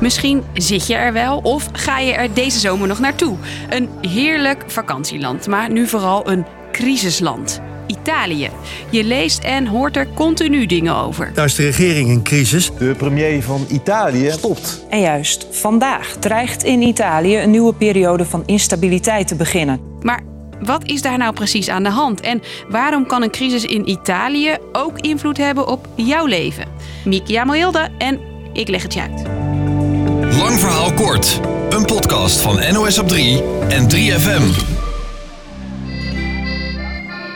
Misschien zit je er wel of ga je er deze zomer nog naartoe. Een heerlijk vakantieland, maar nu vooral een crisisland. Italië. Je leest en hoort er continu dingen over. Daar is de regering in crisis. De premier van Italië stopt. En juist vandaag dreigt in Italië een nieuwe periode van instabiliteit te beginnen. Maar wat is daar nou precies aan de hand? En waarom kan een crisis in Italië ook invloed hebben op jouw leven? Mieke Hilde en ik leg het je uit. Lang verhaal kort. Een podcast van NOS op 3 en 3FM.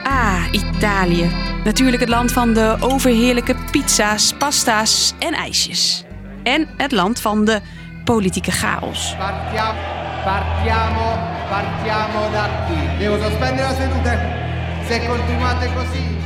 Ah, Italië. Natuurlijk het land van de overheerlijke pizza's, pasta's en ijsjes. En het land van de politieke chaos. Partiamo, partiamo, partiamo da qui. Devo sospendere la seduta. Se continuate così.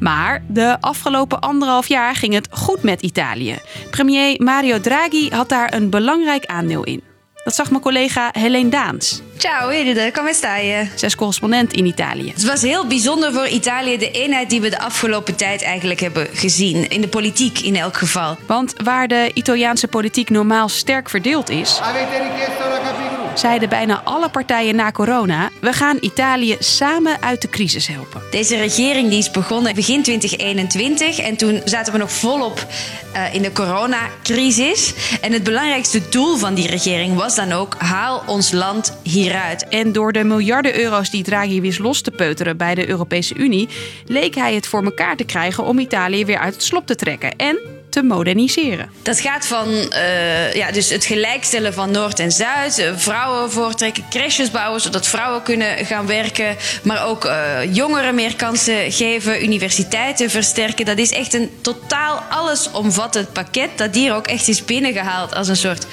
Maar de afgelopen anderhalf jaar ging het goed met Italië. Premier Mario Draghi had daar een belangrijk aandeel in. Dat zag mijn collega Helene Daans. Ciao Hilde, come stai? Zij is correspondent in Italië. Het was heel bijzonder voor Italië, de eenheid die we de afgelopen tijd eigenlijk hebben gezien. In de politiek in elk geval. Want waar de Italiaanse politiek normaal sterk verdeeld is, Avete richiesto. Zeiden bijna alle partijen na corona: we gaan Italië samen uit de crisis helpen. Deze regering die is begonnen begin 2021 en toen zaten we nog volop eh, in de coronacrisis. En het belangrijkste doel van die regering was dan ook: haal ons land hieruit. En door de miljarden euro's die Draghi wist los te peuteren bij de Europese Unie, leek hij het voor elkaar te krijgen om Italië weer uit het slop te trekken en te moderniseren. Dat gaat van eh, ja, dus het gelijkstellen van Noord en Zuid, eh, vrouwen voortrekken, crèches bouwen zodat vrouwen kunnen gaan werken, maar ook eh, jongeren meer kansen geven, universiteiten versterken. Dat is echt een totaal allesomvattend pakket dat hier ook echt is binnengehaald als een soort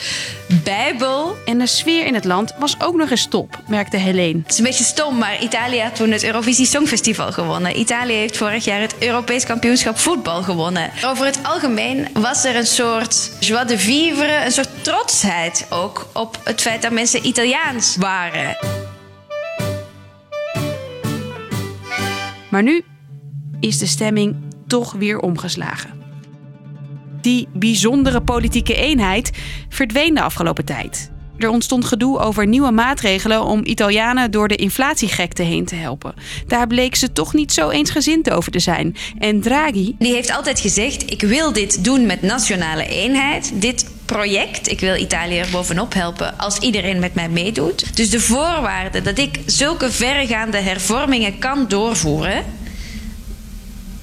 bijbel. En de sfeer in het land was ook nog eens top, merkte Helene. Het is een beetje stom, maar Italië had toen het Eurovisie Songfestival gewonnen. Italië heeft vorig jaar het Europees kampioenschap voetbal gewonnen. Over het algemeen was er een soort joie de vivre, een soort trotsheid ook op het feit dat mensen Italiaans waren. Maar nu is de stemming toch weer omgeslagen. Die bijzondere politieke eenheid verdween de afgelopen tijd. Er ontstond gedoe over nieuwe maatregelen om Italianen door de inflatiegekte heen te helpen. Daar bleek ze toch niet zo eensgezind over te zijn. En Draghi, Die heeft altijd gezegd: ik wil dit doen met nationale eenheid. Dit project, ik wil Italië er bovenop helpen als iedereen met mij meedoet. Dus de voorwaarde dat ik zulke verregaande hervormingen kan doorvoeren,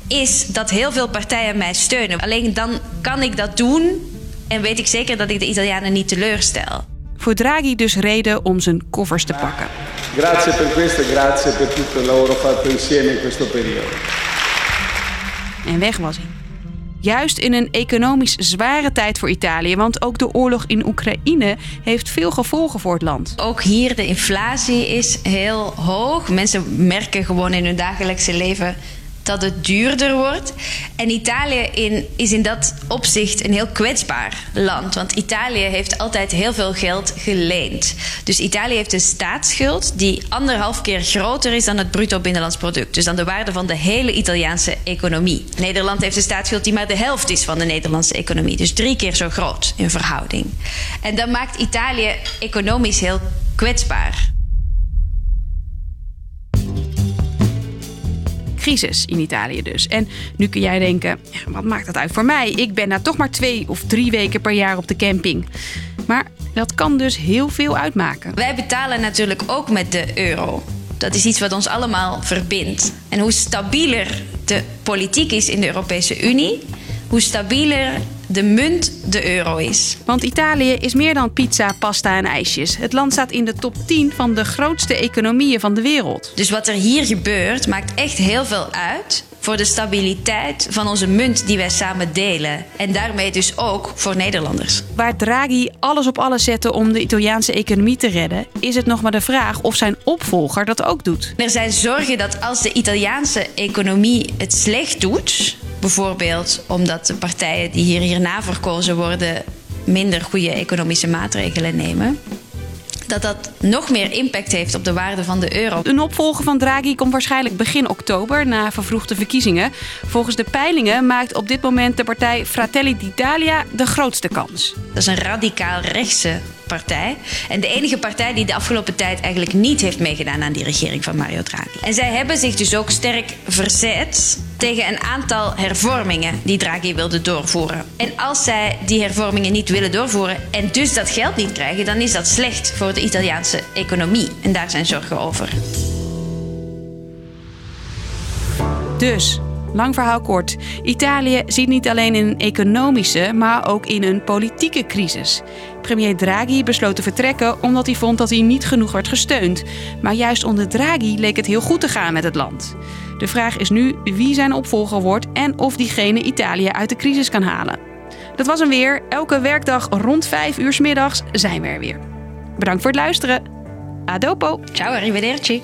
is dat heel veel partijen mij steunen. Alleen dan kan ik dat doen en weet ik zeker dat ik de Italianen niet teleurstel. Voor Draghi dus reden om zijn koffers te pakken. Grazie per questo e grazie per tutto il lavoro fatto insieme in questo periodo. En weg was hij. Juist in een economisch zware tijd voor Italië, want ook de oorlog in Oekraïne heeft veel gevolgen voor het land. Ook hier de inflatie is heel hoog. Mensen merken gewoon in hun dagelijkse leven dat het duurder wordt. En Italië in, is in dat opzicht een heel kwetsbaar land. Want Italië heeft altijd heel veel geld geleend. Dus Italië heeft een staatsschuld die anderhalf keer groter is dan het bruto binnenlands product. Dus dan de waarde van de hele Italiaanse economie. Nederland heeft een staatsschuld die maar de helft is van de Nederlandse economie. Dus drie keer zo groot in verhouding. En dat maakt Italië economisch heel kwetsbaar. Crisis in Italië dus. En nu kun jij denken, wat maakt dat uit voor mij? Ik ben daar toch maar twee of drie weken per jaar op de camping. Maar dat kan dus heel veel uitmaken. Wij betalen natuurlijk ook met de euro. Dat is iets wat ons allemaal verbindt. En hoe stabieler de politiek is in de Europese Unie, hoe stabieler de munt de euro is. Want Italië is meer dan pizza, pasta en ijsjes. Het land staat in de top 10 van de grootste economieën van de wereld. Dus wat er hier gebeurt, maakt echt heel veel uit voor de stabiliteit van onze munt die wij samen delen. En daarmee dus ook voor Nederlanders. Waar Draghi alles op alles zette om de Italiaanse economie te redden, is het nog maar de vraag of zijn opvolger dat ook doet. Er zijn zorgen dat als de Italiaanse economie het slecht doet, bijvoorbeeld omdat de partijen die hier hierna verkozen worden minder goede economische maatregelen nemen, dat dat nog meer impact heeft op de waarde van de euro. Een opvolger van Draghi komt waarschijnlijk begin oktober na vervroegde verkiezingen. Volgens de peilingen maakt op dit moment de partij Fratelli d'Italia de grootste kans. Dat is een radicaal rechtse partij. En de enige partij die de afgelopen tijd eigenlijk niet heeft meegedaan aan die regering van Mario Draghi. En zij hebben zich dus ook sterk verzet tegen een aantal hervormingen die Draghi wilde doorvoeren. En als zij die hervormingen niet willen doorvoeren en dus dat geld niet krijgen, dan is dat slecht voor de Italiaanse economie. En daar zijn zorgen over. Dus, lang verhaal kort. Italië zit niet alleen in een economische, maar ook in een politieke crisis. Premier Draghi besloot te vertrekken omdat hij vond dat hij niet genoeg werd gesteund. Maar juist onder Draghi leek het heel goed te gaan met het land. De vraag is nu wie zijn opvolger wordt en of diegene Italië uit de crisis kan halen. Dat was hem weer. Elke werkdag rond 5 uur middags zijn we er weer. Bedankt voor het luisteren. Adopo. Ciao, arrivederci.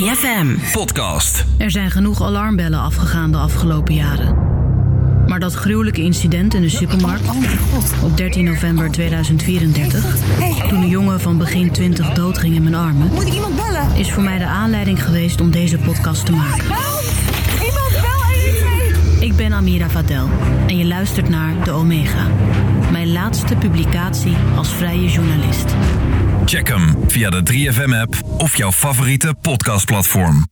3FM podcast. Er zijn genoeg alarmbellen afgegaan de afgelopen jaren. Maar dat gruwelijke incident in de supermarkt op 13 november 2034, toen een jongen van begin 20 doodging in mijn armen, Moet ik iemand bellen? is voor mij de aanleiding geweest om deze podcast te maken. Amira Vadel en je luistert naar De Omega, mijn laatste publicatie als vrije journalist. Check hem via de 3FM app of jouw favoriete podcastplatform.